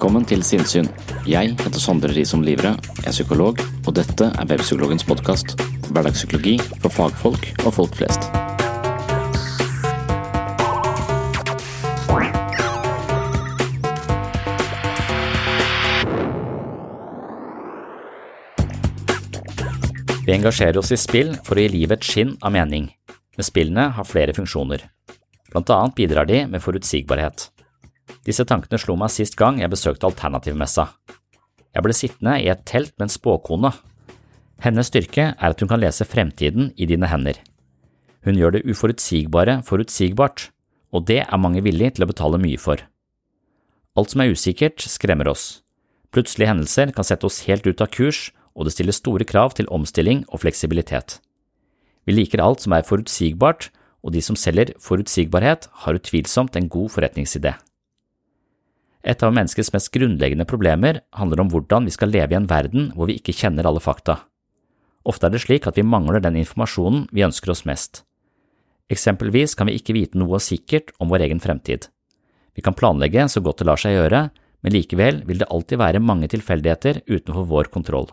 Velkommen til Sinnsyn. Jeg heter Sondre Risom Livre, er psykolog, og dette er Webpsykologens podkast. Hverdagspsykologi for fagfolk og folk flest. Vi engasjerer oss i spill for å gi livet et skinn av mening, men spillene har flere funksjoner. Blant annet bidrar de med forutsigbarhet. Disse tankene slo meg sist gang jeg besøkte Alternativmessa. Jeg ble sittende i et telt med en spåkone. Hennes styrke er at hun kan lese fremtiden i dine hender. Hun gjør det uforutsigbare forutsigbart, og det er mange villig til å betale mye for. Alt som er usikkert, skremmer oss. Plutselige hendelser kan sette oss helt ut av kurs, og det stiller store krav til omstilling og fleksibilitet. Vi liker alt som er forutsigbart, og de som selger forutsigbarhet, har utvilsomt en god forretningsidé. Et av menneskets mest grunnleggende problemer handler om hvordan vi skal leve i en verden hvor vi ikke kjenner alle fakta. Ofte er det slik at vi mangler den informasjonen vi ønsker oss mest. Eksempelvis kan vi ikke vite noe sikkert om vår egen fremtid. Vi kan planlegge så godt det lar seg gjøre, men likevel vil det alltid være mange tilfeldigheter utenfor vår kontroll.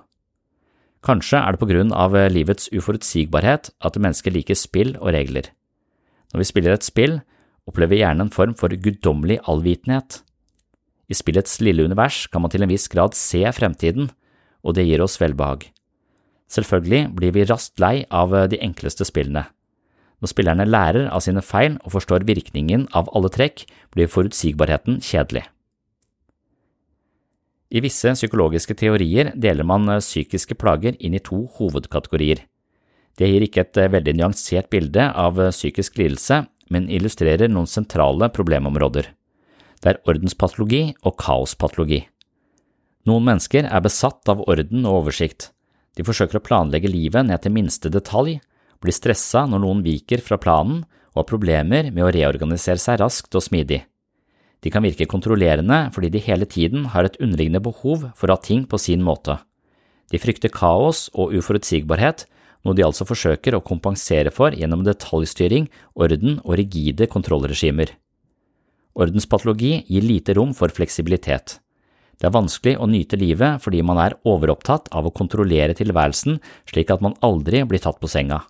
Kanskje er det på grunn av livets uforutsigbarhet at mennesker liker spill og regler. Når vi spiller et spill, opplever vi gjerne en form for guddommelig allvitenhet. I spillets lille univers kan man til en viss grad se fremtiden, og det gir oss velbehag. Selvfølgelig blir vi raskt lei av de enkleste spillene. Når spillerne lærer av sine feil og forstår virkningen av alle trekk, blir forutsigbarheten kjedelig. I visse psykologiske teorier deler man psykiske plager inn i to hovedkategorier. Det gir ikke et veldig nyansert bilde av psykisk lidelse, men illustrerer noen sentrale problemområder. Det er ordenspatologi og kaospatologi. Noen mennesker er besatt av orden og oversikt. De forsøker å planlegge livet ned til minste detalj, blir stressa når noen viker fra planen og har problemer med å reorganisere seg raskt og smidig. De kan virke kontrollerende fordi de hele tiden har et underliggende behov for å ha ting på sin måte. De frykter kaos og uforutsigbarhet, noe de altså forsøker å kompensere for gjennom detaljstyring, orden og rigide kontrollregimer. Ordenspatologi gir lite rom for fleksibilitet. Det er vanskelig å nyte livet fordi man er overopptatt av å kontrollere tilværelsen slik at man aldri blir tatt på senga.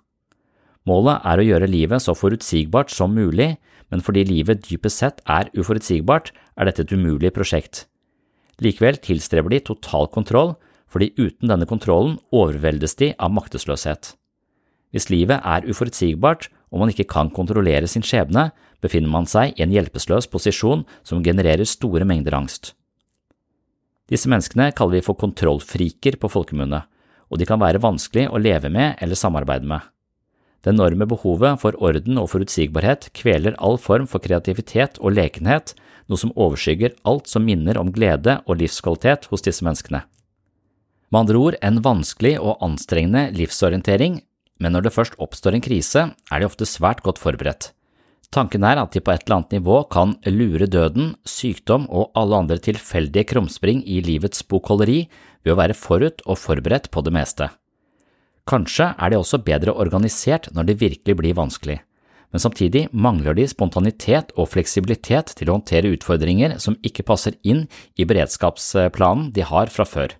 Målet er å gjøre livet så forutsigbart som mulig, men fordi livet dypest sett er uforutsigbart, er dette et umulig prosjekt. Likevel tilstreber de total kontroll, fordi uten denne kontrollen overveldes de av maktesløshet. Hvis livet er uforutsigbart og man ikke kan kontrollere sin skjebne, befinner man seg i en hjelpeløs posisjon som genererer store mengder angst. Disse menneskene kaller vi for kontrollfriker på folkemunne, og de kan være vanskelig å leve med eller samarbeide med. Det enorme behovet for orden og forutsigbarhet kveler all form for kreativitet og lekenhet, noe som overskygger alt som minner om glede og livskvalitet hos disse menneskene. Med andre ord en vanskelig og anstrengende livsorientering, men når det først oppstår en krise, er de ofte svært godt forberedt. Tanken er at de på et eller annet nivå kan lure døden, sykdom og alle andre tilfeldige krumspring i livets bokholderi ved å være forut og forberedt på det meste. Kanskje er de også bedre organisert når det virkelig blir vanskelig, men samtidig mangler de spontanitet og fleksibilitet til å håndtere utfordringer som ikke passer inn i beredskapsplanen de har fra før.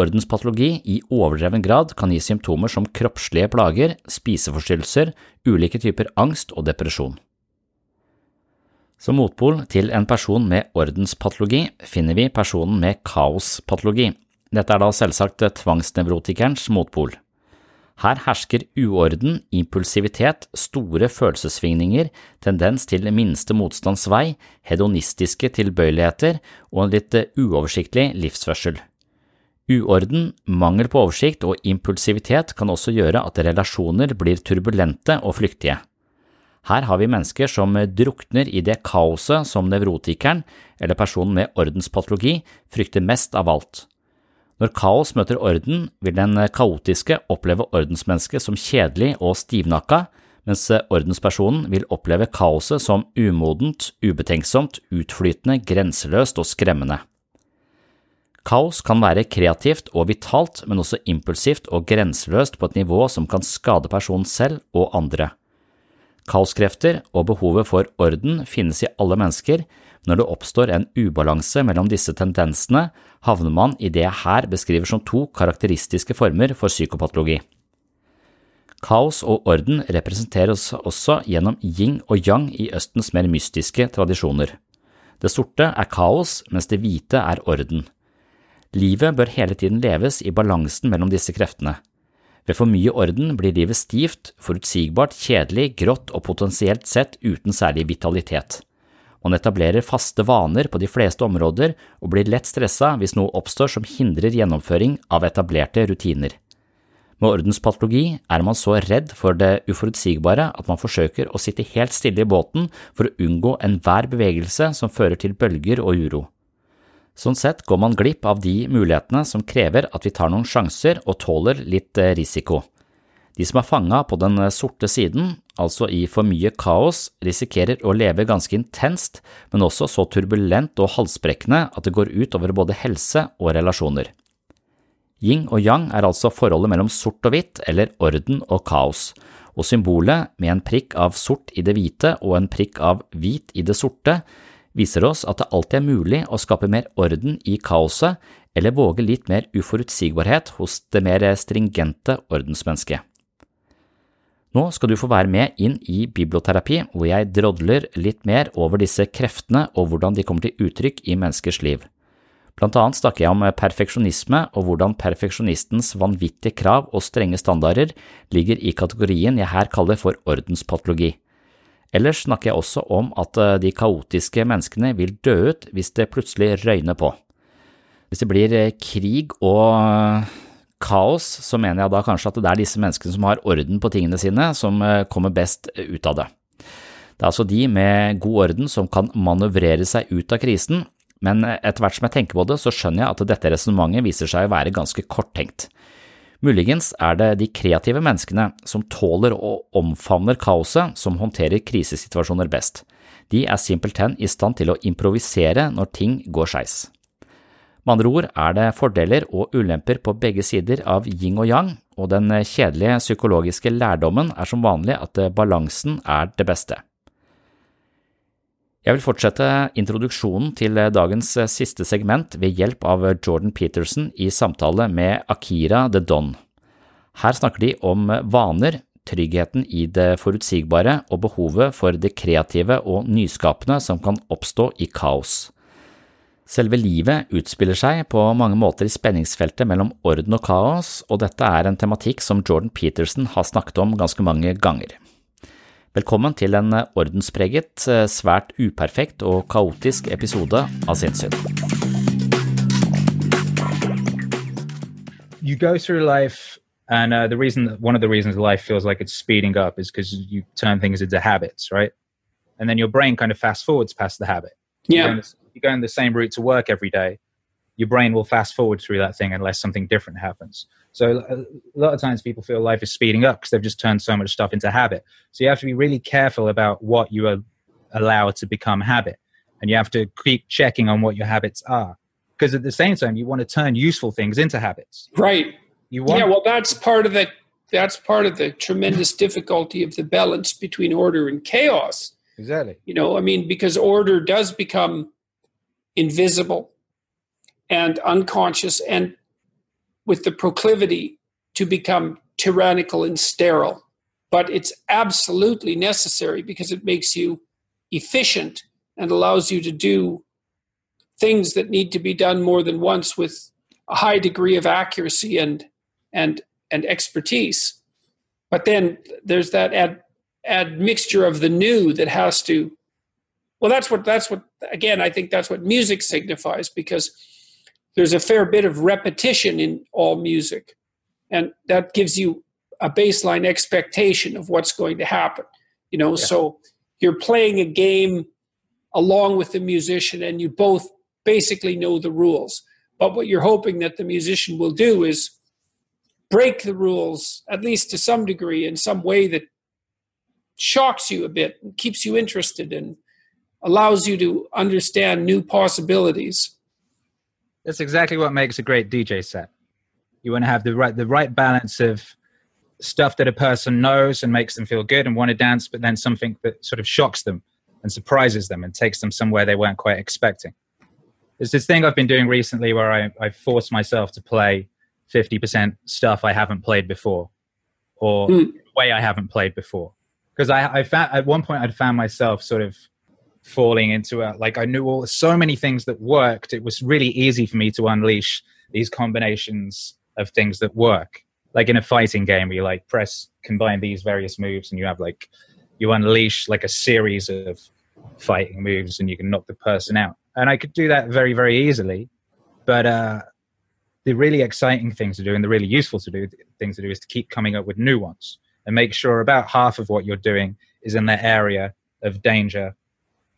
Ordenspatologi i overdreven grad kan gi symptomer som kroppslige plager, spiseforstyrrelser, ulike typer angst og depresjon. Som motpol til en person med ordenspatologi finner vi personen med kaospatologi. Dette er da selvsagt tvangsnevrotikerens motpol. Her hersker uorden, impulsivitet, store følelsessvingninger, tendens til minste motstands vei, hedonistiske tilbøyeligheter og en litt uoversiktlig livsførsel. Uorden, mangel på oversikt og impulsivitet kan også gjøre at relasjoner blir turbulente og flyktige. Her har vi mennesker som drukner i det kaoset som nevrotikeren eller personen med ordenspatologi frykter mest av alt. Når kaos møter orden, vil den kaotiske oppleve ordensmennesket som kjedelig og stivnakka, mens ordenspersonen vil oppleve kaoset som umodent, ubetenksomt, utflytende, grenseløst og skremmende. Kaos kan være kreativt og vitalt, men også impulsivt og grenseløst på et nivå som kan skade personen selv og andre. Kaoskrefter og behovet for orden finnes i alle mennesker, når det oppstår en ubalanse mellom disse tendensene, havner man i det jeg her beskriver som to karakteristiske former for psykopatologi. Kaos og orden representeres også gjennom yin og yang i Østens mer mystiske tradisjoner. Det sorte er kaos, mens det hvite er orden. Livet bør hele tiden leves i balansen mellom disse kreftene. Ved for mye orden blir livet stivt, forutsigbart, kjedelig, grått og potensielt sett uten særlig vitalitet. Man etablerer faste vaner på de fleste områder og blir lett stressa hvis noe oppstår som hindrer gjennomføring av etablerte rutiner. Med ordenspatologi er man så redd for det uforutsigbare at man forsøker å sitte helt stille i båten for å unngå enhver bevegelse som fører til bølger og uro. Sånn sett går man glipp av de mulighetene som krever at vi tar noen sjanser og tåler litt eh, risiko. De som er fanga på den eh, sorte siden, altså i for mye kaos, risikerer å leve ganske intenst, men også så turbulent og halsbrekkende at det går ut over både helse og relasjoner. Ying og yang er altså forholdet mellom sort og hvitt, eller orden og kaos, og symbolet med en prikk av sort i det hvite og en prikk av hvit i det sorte viser oss at det alltid er mulig å skape mer orden i kaoset eller våge litt mer uforutsigbarhet hos det mer stringente ordensmennesket. Nå skal du få være med inn i biblioterapi, hvor jeg drodler litt mer over disse kreftene og hvordan de kommer til uttrykk i menneskers liv. Blant annet snakker jeg om perfeksjonisme og hvordan perfeksjonistens vanvittige krav og strenge standarder ligger i kategorien jeg her kaller for ordenspatologi. Ellers snakker jeg også om at eh, de kaotiske menneskene vil dø ut hvis det plutselig røyner på. Hvis det blir eh, krig og eh, kaos, så mener jeg da kanskje at det er disse menneskene som har orden på tingene sine, som kommer best ut av det. Det er altså de med god orden som kan manøvrere seg ut av krisen, men etter hvert som jeg tenker på det, så skjønner jeg at dette resonnementet viser seg å være ganske korttenkt. Muligens er det de kreative menneskene som tåler og omfavner kaoset, som håndterer krisesituasjoner best. De er simpelthen i stand til å improvisere når ting går skeis. Med andre ord er det fordeler og ulemper på begge sider av yin og yang, og den kjedelige psykologiske lærdommen er som vanlig at balansen er det beste. Jeg vil fortsette introduksjonen til dagens siste segment ved hjelp av Jordan Peterson i samtale med Akira the Don. Her snakker de om vaner, tryggheten i det forutsigbare og behovet for det kreative og nyskapende som kan oppstå i kaos. Selve livet utspiller seg på mange måter i spenningsfeltet mellom orden og kaos, og dette er en tematikk som Jordan Peterson har snakket om ganske mange ganger. Velkommen til en ordenspreget, eh, svært uperfekt og kaotisk episode av Sinnssyn. You go through life, and uh, the reason, one of the reasons life feels like it's speeding up is because you turn things into habits, right? And then your brain kind of fast forwards past the habit. Yeah. You go, in the, you go in the same route to work every day. your brain will fast forward through that thing unless something different happens. So a lot of times people feel life is speeding up because they've just turned so much stuff into habit. So you have to be really careful about what you allow to become habit, and you have to keep checking on what your habits are. Because at the same time, you want to turn useful things into habits. Right. You want yeah. Well, that's part of the that's part of the tremendous difficulty of the balance between order and chaos. Exactly. You know, I mean, because order does become invisible and unconscious and with the proclivity to become tyrannical and sterile. But it's absolutely necessary because it makes you efficient and allows you to do things that need to be done more than once with a high degree of accuracy and and and expertise. But then there's that ad, admixture of the new that has to well that's what that's what again I think that's what music signifies because there's a fair bit of repetition in all music and that gives you a baseline expectation of what's going to happen you know? Yeah. so you're playing a game along with the musician and you both basically know the rules. But what you're hoping that the musician will do is break the rules at least to some degree in some way that shocks you a bit and keeps you interested and allows you to understand new possibilities that's exactly what makes a great DJ set. You want to have the right the right balance of stuff that a person knows and makes them feel good and want to dance, but then something that sort of shocks them and surprises them and takes them somewhere they weren't quite expecting. There's this thing I've been doing recently where I, I force myself to play 50% stuff I haven't played before or mm. way I haven't played before. Because I, I found at one point I'd found myself sort of falling into it. Like I knew all so many things that worked. It was really easy for me to unleash these combinations of things that work. Like in a fighting game, where you like press combine these various moves, and you have like you unleash like a series of fighting moves, and you can knock the person out. And I could do that very very easily, but uh, the really exciting things to do and the really useful to do things to do is to keep coming up with new ones and make sure about half of what you're doing is in the area of danger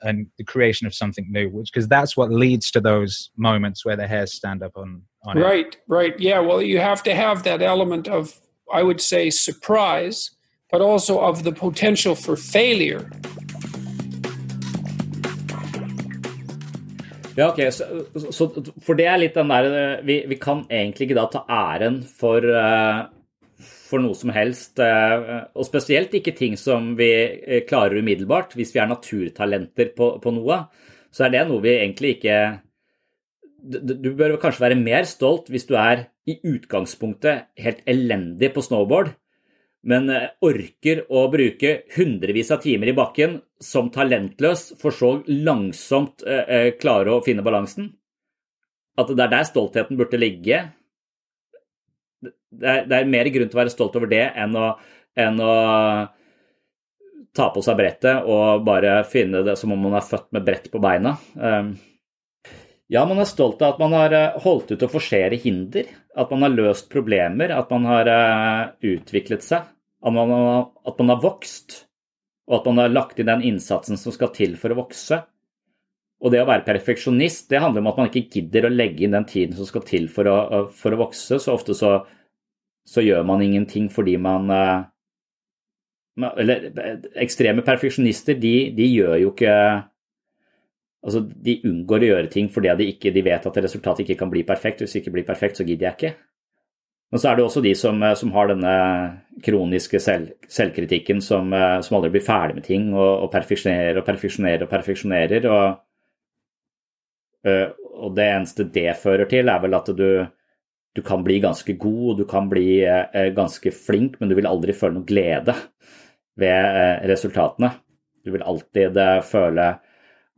and the creation of something new which because that's what leads to those moments where the hairs stand up on on right it. right yeah well you have to have that element of i would say surprise but also of the potential for failure Ja, ok, så, så, For det er litt den der vi, vi, kan egentlig ikke da ta æren for uh, for noe som helst. Eh, og spesielt ikke ting som vi eh, klarer umiddelbart. Hvis vi er naturtalenter på, på noe, så er det noe vi egentlig ikke Du bør kanskje være mer stolt hvis du er i utgangspunktet helt elendig på snowboard, men eh, orker å bruke hundrevis av timer i bakken som talentløs, for så langsomt klare å finne balansen. At det er der stoltheten burde ligge det er, det er, mer grunn til å være stolt over det enn å, enn å ta på seg brettet og bare finne det som om man er født med brett på beina. Um, ja, man er stolt av at man har eh, holdt ut å forsere hinder, at man har løst problemer, at man har eh, utviklet seg, at man har, at man har vokst, og at man har lagt inn den innsatsen som skal til for å vokse. Og det å være perfeksjonist det handler om at man ikke gidder å legge inn den tiden som skal til for å, for å vokse. Så ofte så, så, gjør man ingenting fordi man eh, Eller ekstreme perfeksjonister, de, de, gjør jo ikke Altså, de unngår å gjøre ting fordi de, ikke, de vet at resultatet ikke kan bli perfekt. Hvis det ikke blir perfekt, så gidder jeg ikke. Men så er det også de som, som har denne kroniske selv, selvkritikken som, som, aldri blir ferdig med ting, og, og perfeksjonerer og perfeksjonerer og perfeksjonerer. og Eh, og det eneste det fører til, er vel at du, du kan bli ganske god, du kan bli eh, ganske flink, men du vil aldri føle noe glede ved eh, resultatene. Du vil alltid føle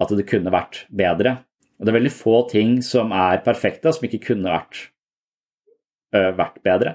at det kunne vært bedre. Og det er veldig få ting som er perfekte, som ikke kunne vært, vært bedre.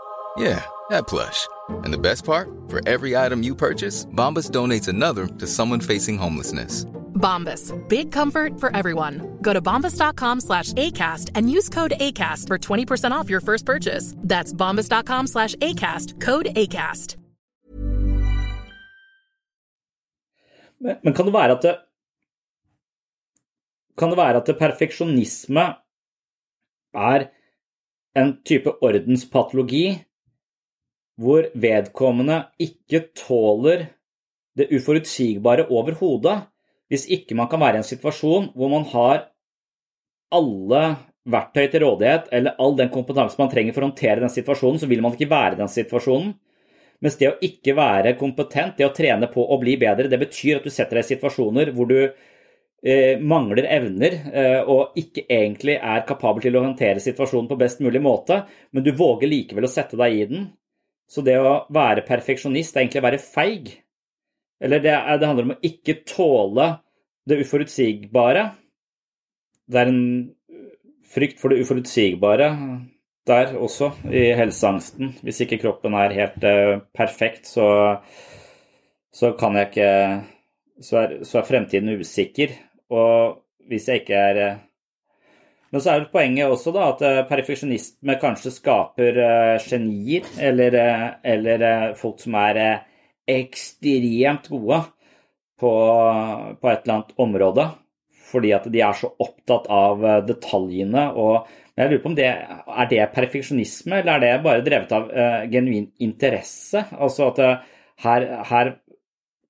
Yeah, that plush. And the best part? For every item you purchase, Bombas donates another to someone facing homelessness. Bombas. Big comfort for everyone. Go to bombas.com slash ACAST and use code ACAST for 20% off your first purchase. That's bombas.com slash ACAST. Code ACAST. Men, men kan det være at det Kan det være at det perfeksjonisme er en type ordenspatologi hvor vedkommende ikke tåler det uforutsigbare overhodet, hvis ikke man kan være i en situasjon hvor man har alle verktøy til rådighet, eller all den kompetanse man trenger for å håndtere den situasjonen, så vil man ikke være i den situasjonen. Mens det å ikke være kompetent, det å trene på å bli bedre, det betyr at du setter deg i situasjoner hvor du eh, mangler evner eh, og ikke egentlig er kapabel til å håndtere situasjonen på best mulig måte, men du våger likevel å sette deg i den. Så det å være perfeksjonist er egentlig å være feig. Eller det, er, det handler om å ikke tåle det uforutsigbare. Det er en frykt for det uforutsigbare der også, i helseangsten. Hvis ikke kroppen er helt uh, perfekt, så, så kan jeg ikke så er, så er, fremtiden usikker. Og hvis jeg ikke er uh, Men så er det poenget også da, at uh, perfeksjonisme kanskje skaper genier, eller, eller folk som er ekstremt gode på, på et eller annet område. Fordi at de er så opptatt av detaljene og jeg lurer på om det Er det perfeksjonisme, eller er det bare drevet av uh, genuin interesse? Altså at uh, her, her,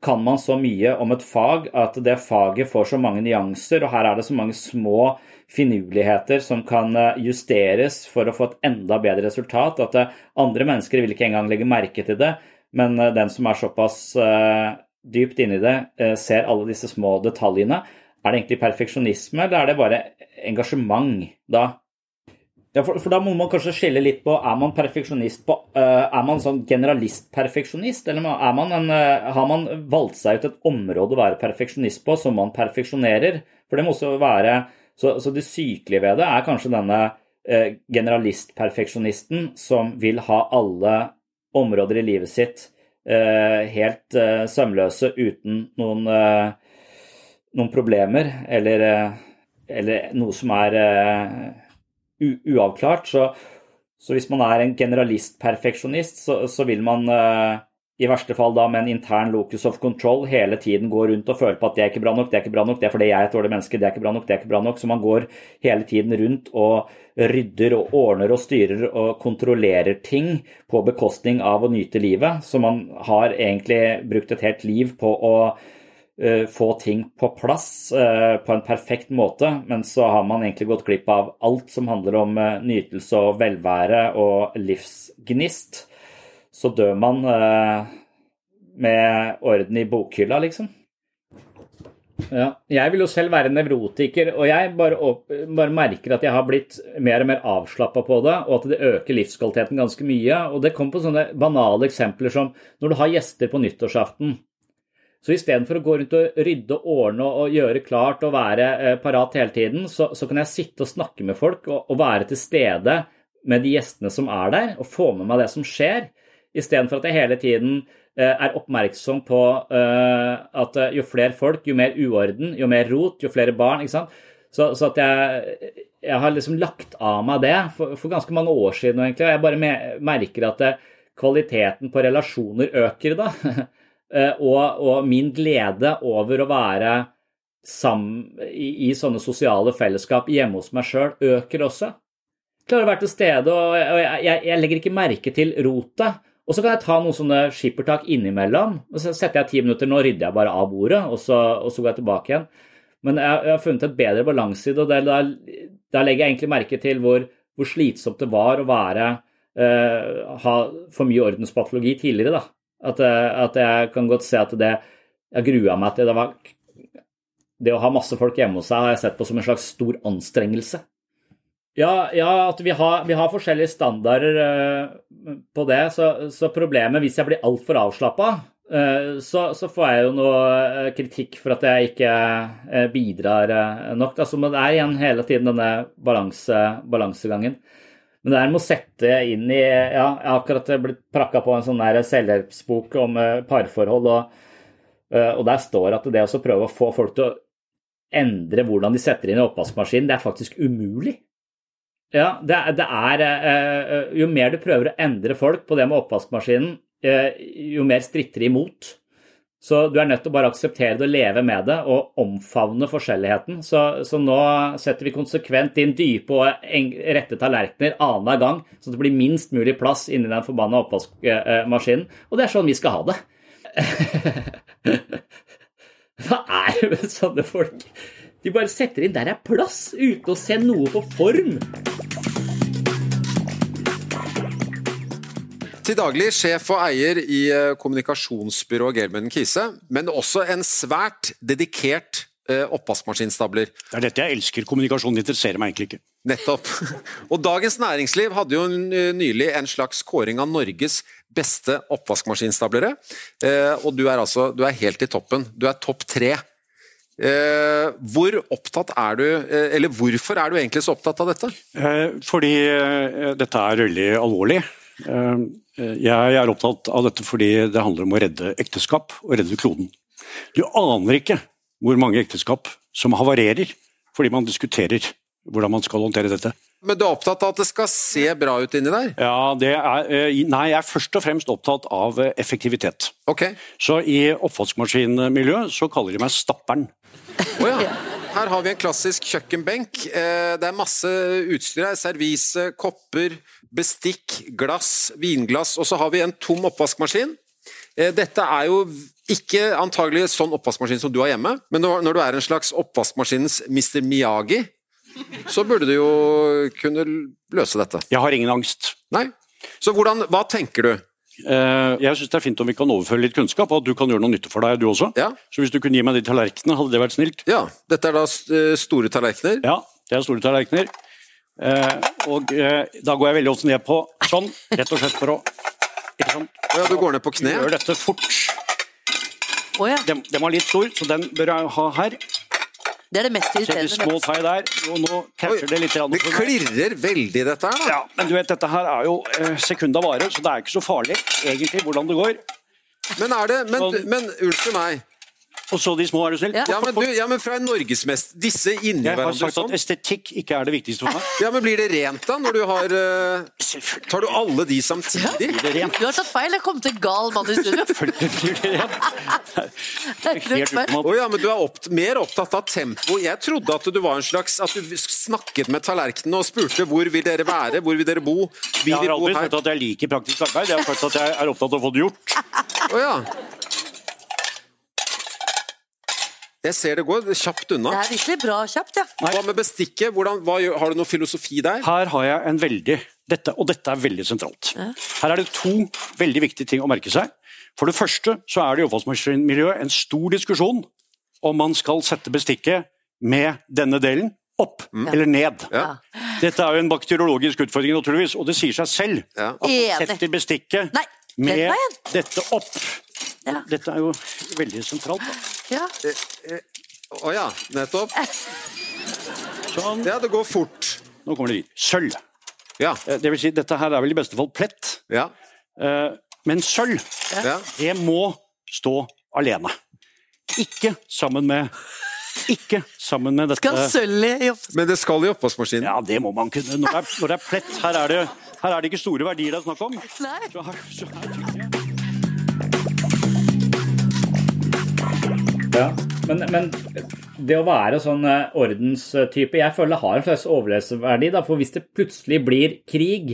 kan man så mye om et fag at det faget får så mange nyanser, og her er det så mange små finurligheter som kan eh, justeres for å få et enda bedre resultat. At uh, andre mennesker vil ikke engang legge merke til det, men den som er såpass dypt inni det, ser alle disse små detaljene. Er det egentlig perfeksjonisme, eller er det bare engasjement da? Ja, for, for, da må man kanskje skille litt på er man perfeksjonist på uh, Er man sånn generalist-perfeksjonist, eller man en, uh, har man valgt seg ut et område å være perfeksjonist på som man perfeksjonerer? For det må også være Så, så det sykelige ved det er kanskje denne eh, generalist-perfeksjonisten som vil ha alle områder i livet sitt helt sømløse uten noen, noen problemer, eller, eller noe som er uavklart. Så, så, hvis man er en generalist-perfeksjonist, så, så, vil man i verste fall da med en intern locus of control hele tiden går rundt og føler på at det er ikke bra nok, det er ikke bra nok, det er fordi jeg er et dårlig menneske, det er ikke bra nok, det er ikke bra nok. Så man går hele tiden rundt og rydder og ordner og styrer og kontrollerer ting på bekostning av å nyte livet. Så man har egentlig brukt et helt liv på å Eh, få ting på plass eh, på en perfekt måte, men så har man egentlig gått glipp av alt som handler om eh, nytelse og velvære og livsgnist. Så dør man med orden i bokhylla, liksom. Ja, jeg vil jo selv være nevrotiker, og jeg bare, bare, merker at jeg har blitt mer og mer avslappa på det, og at det øker livskvaliteten ganske mye. Og det kommer på sånne banale eksempler som når du har gjester på nyttårsaften. Så istedenfor å gå rundt og rydde og ordne og gjøre klart og være eh, parat hele tiden, så, så, kan jeg sitte og snakke med folk og, og, være til stede med de gjestene som er der, og få med meg det som skjer. Istedenfor at jeg hele tiden eh, er oppmerksom på eh, at eh, jo flere folk, jo mer uorden, jo mer rot, jo flere barn. ikke sant? Så, så at jeg, jeg har liksom lagt av meg det for, for ganske mange år siden. egentlig, og Jeg bare me merker at kvaliteten på relasjoner øker da. Og, og min glede over å være sammen i, i sånne sosiale fellesskap hjemme hos meg sjøl øker også. Jeg Klarer å være til stede, og jeg, jeg, jeg legger ikke merke til rotet. Og så kan jeg ta noen sånne skippertak innimellom. og Så setter jeg ti minutter, nå rydder jeg bare av bordet, og så, og så går jeg tilbake igjen. Men jeg, jeg har funnet et bedre balanse i det, og da, da legger jeg egentlig merke til hvor, hvor slitsomt det var å være eh, ha for mye ordenspatologi tidligere. da. At, uh, at, jeg kan godt se at det Jeg grua meg til det var Det å ha masse folk hjemme hos seg har jeg sett på som en slags stor anstrengelse. Ja, ja at vi har, vi har, forskjellige standarder uh, på det. Så, så, problemet hvis jeg blir altfor avslappa, så, så, får jeg jo noe kritikk for at jeg ikke bidrar nok. Altså, men det er igjen hele tiden denne balanse, balansegangen. Men det er med å sette inn i Ja, jeg har akkurat blitt prakka på en sånn selvhjelpsbok om uh, parforhold, og, uh, og, der står at det å prøve å få folk til å endre hvordan de setter inn i oppvaskmaskinen, det er faktisk umulig. Ja, det, det er uh, Jo mer du prøver å endre folk på det med oppvaskmaskinen, jo mer stritter de imot. Så du er nødt til å bare akseptere det og leve med det og omfavne forskjelligheten. Så, så nå setter vi konsekvent inn dype og rette tallerkener annenhver gang, så det blir minst mulig plass inni den forbanna oppvaskmaskinen. Og det er sånn vi skal ha det. Hva er det med sånne folk? De bare setter inn 'der er plass', uten å se noe på form. Til daglig sjef og eier i eh, kommunikasjonsbyrået Gelman Kise, men også en svært dedikert eh, oppvaskmaskinstabler. Det er dette jeg elsker. Kommunikasjon interesserer meg egentlig ikke. Nettopp. Og Dagens Næringsliv hadde jo nylig en slags kåring av Norges beste oppvaskmaskinstablere. Eh, og du er altså du er helt i toppen. Du er topp tre. Hvor opptatt er du, eller hvorfor er du egentlig så opptatt av dette? Fordi dette er veldig alvorlig. Eh, jeg er opptatt av dette fordi det handler om å redde ekteskap og redde kloden. Du aner ikke hvor mange ekteskap som havarerer fordi man diskuterer hvordan man skal håndtere dette. Men du er opptatt av at det skal se bra ut inni der? Ja, er, eh, Nei, jeg er først og fremst opptatt av eh, effektivitet. Ok. Så i oppvaskmaskinmiljøet så kaller de meg Stapperen. Oh, ja. Her har vi en klassisk kjøkkenbenk. Det er masse utstyr her. Servise, kopper, bestikk, glass, vinglass, og så har vi en tom oppvaskmaskin. Eh, dette er jo ikke antagelig sånn oppvaskmaskin som du har hjemme, men når du er en slags oppvaskmaskinens Mr. Miyagi, så burde du jo kunne løse dette. Jeg har ingen angst. Nei. Så hvordan, hva tenker du? Eh, jeg syns det er fint om vi kan overføre litt kunnskap, og at du kan gjøre noe nytte for deg, du også. Ja. Så hvis du kunne gi meg de tallerkenene, hadde det vært snilt. Ja, Dette er da eh, store tallerkener? Ja, det er store tallerkener. Eh, og da går jeg veldig ofte ned på sånn, rett og slett for å Ikke sant? Ja, du går ned på kne? Gjør dette fort. Oh, ja. den, den, var litt stor, så den bør jeg ha her. Det er det mest irriterende. Små tar der, og nå catcher det litt. Det klirrer veldig, dette her. Ja, men du vet, dette her er jo eh, sekunda vare, så det er ikke så farlig egentlig hvordan det går. Men er det Men, men unnskyld meg. Og så de små, er du snill. Ja, men, du, ja, men fra en norgesmester Disse inni hverandre sånn? Jeg har sagt at estetikk ikke er det viktigste for meg. Ja, men Blir det rent da, når du har uh, Tar du alle de samtidig? Ja, det rent. Du har tatt feil. Jeg kom til gal mann i studio. Selvfølgelig blir det rent. Det er helt utenom. Ja, men du er opp, mer opptatt av tempo. Jeg trodde at du var en slags At du snakket med tallerkenene og spurte hvor vil dere være, hvor vil dere bo? Vil jeg har aldri sagt at jeg liker praktisk arbeid, jeg har sagt at jeg er opptatt av å få det gjort. Oh, ja. Jeg ser det går kjapt unna. Det er virkelig bra kjapt, ja. Hva med bestikket? Hvordan, hva, har du noe filosofi der? Her har jeg en veldig dette, Og dette er veldig sentralt. Ja. Her er det to veldig viktige ting å merke seg. For det første så er det i oppvaskmaskinmiljøet en stor diskusjon om man skal sette bestikket med denne delen opp mm. eller ned. Ja. Dette er jo en bakteriologisk utfordring, naturligvis, og det sier seg selv ja. at man setter bestikket Nei, med dette opp. Ja. Dette er jo veldig sentralt. Da. Ja. Å eh, eh, oh, ja, nettopp. Sånn. Ja, det går fort. Nå kommer det dit. Sølv. Ja. Eh, det vil si, dette her er vel i beste fall plett. Ja. Eh, Men sølv, Ja. det må stå alene. Ikke sammen med Ikke sammen med dette Skal sølvet i. Men det skal i oppvaskmaskinen. Ja, det må man kunne. Når det er, når det er plett, her er det, her er det ikke store verdier det er snakk om. Nei. Så her, så her men, men det å være sånn eh, ordenstype Jeg føler det har en slags overlevelsesverdi. For hvis det plutselig blir krig,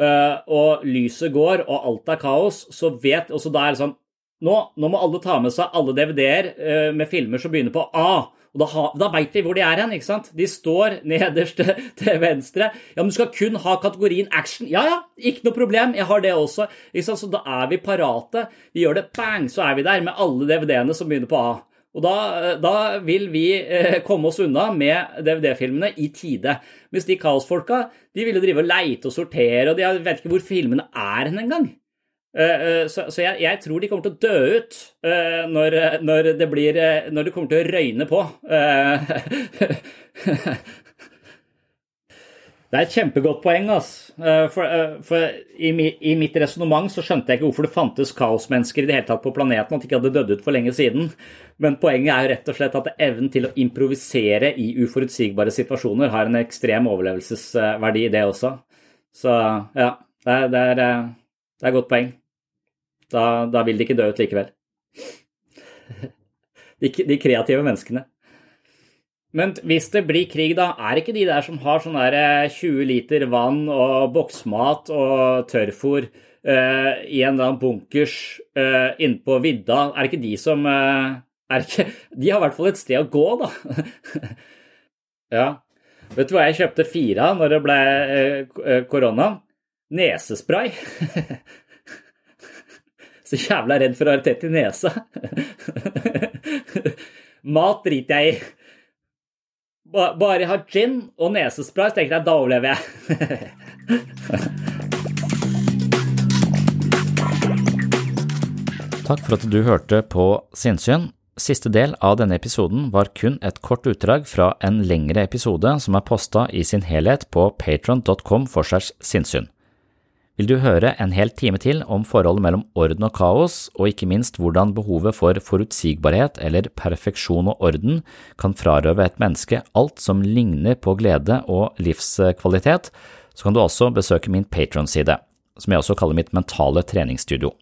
eh, og lyset går, og alt er kaos, så vet Og så da er det sånn Nå, nå må alle ta med seg alle DVD-er eh, med filmer som begynner på A. Og da, da veit vi hvor de er hen. ikke sant? De står nederst til venstre. Ja, men du skal kun ha kategorien action. Ja ja, ikke noe problem, jeg har det også. Ikke sant? Så da er vi parate. Vi gjør det bang, så er vi der med alle DVD-ene som begynner på A. Og da, da vil vi eh, komme oss unna med DVD-filmene i tide. Mens de kaosfolka de vil jo drive og leite og sortere, og de vet ikke hvor filmene er hen engang. Eh, eh, Så, så jeg, tror de kommer til å dø ut eh, når, når, det blir, eh, når det kommer til å røyne på. Det er et kjempegodt poeng. ass. Eh, For, eh, for i, I mitt resonnement så skjønte jeg ikke hvorfor det fantes kaosmennesker i det hele tatt på planeten, at de ikke hadde dødd ut for lenge siden. Men poenget er jo rett og slett at evnen til å improvisere i uforutsigbare situasjoner har en ekstrem overlevelsesverdi, i det også. Så ja, det er, det er, eh, det er godt poeng. Da, da vil de ikke dø ut likevel. De, de kreative menneskene. Men hvis det blir krig, da, er ikke de der som har sånn der eh, 20 liter vann og boksmat og tørrfôr uh, i en eller annen bunkers uh, inne på vidda, er det ikke de som uh, ikke, De har i hvert fall et sted å gå, da. ja. Vet du hva jeg kjøpte fire av når det ble eh, korona? Nesespray. Så jævla redd for å ha tett i nesa. Mat driter jeg i. Ba- Bare jeg har gin og nesespray, så tenker jeg da overlever jeg. Takk for at du hørte på Sinnsyn. Siste del av denne episoden var kun et kort utdrag fra en lengre episode som er posta i sin helhet på patron.com for sinnsyn. Vil du høre en hel time til om forholdet mellom orden og kaos, og ikke minst hvordan behovet for forutsigbarhet eller perfeksjon og orden kan frarøve et menneske alt som ligner på glede og livskvalitet, så kan du også besøke min Patron-side, som jeg også kaller mitt mentale treningsstudio.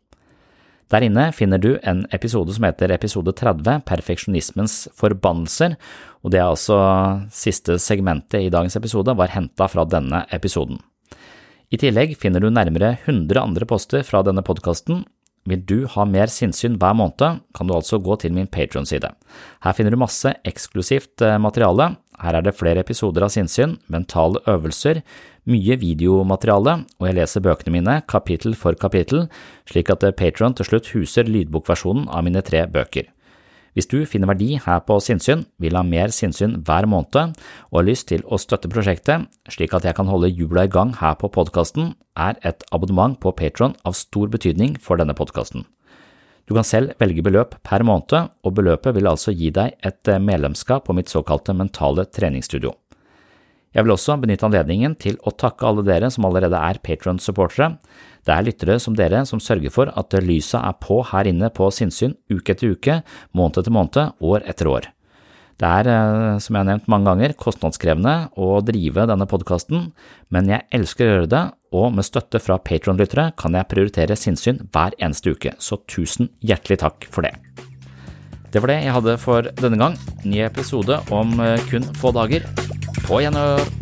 Der inne finner du en episode som heter episode 30, Perfeksjonismens forbannelser, og det er altså siste segmentet i dagens episode var henta fra denne episoden. I tillegg finner du nærmere 100 andre poster fra denne podkasten. Vil du ha mer sinnssyn hver måned, kan du altså gå til min Patron-side. Her finner du masse eksklusivt eh, materiale. Her er det flere episoder av sinnssyn, mentale øvelser, mye videomateriale, og jeg leser bøkene mine kapittel for kapittel, slik at eh, Patron til slutt huser lydbokversjonen av mine tre bøker. Hvis du finner verdi her på Sinnsyn, vil ha mer sinnssyn hver måned og har lyst til å støtte prosjektet slik at jeg kan holde hjula i gang her på podkasten, er et abonnement på Patron av stor betydning for denne podkasten. Du kan selv velge beløp per måned, og beløpet vil altså gi deg et medlemskap på mitt såkalte mentale treningsstudio. Jeg vil også benytte anledningen til å takke alle dere som allerede er Patron-supportere. Det er lyttere som dere som sørger for at lyset er på her inne på sinnssyn uke etter uke, måned etter måned, år etter år. Det er, eh, som jeg har nevnt mange ganger, kostnadskrevende å drive denne podkasten, men jeg elsker å gjøre det, og med støtte fra Patron-lyttere kan jeg prioritere sinnssyn hver eneste uke, så tusen hjertelig takk for det. Det var det jeg hadde for denne gang. Ny episode om eh, kun få dager. På gjenhør!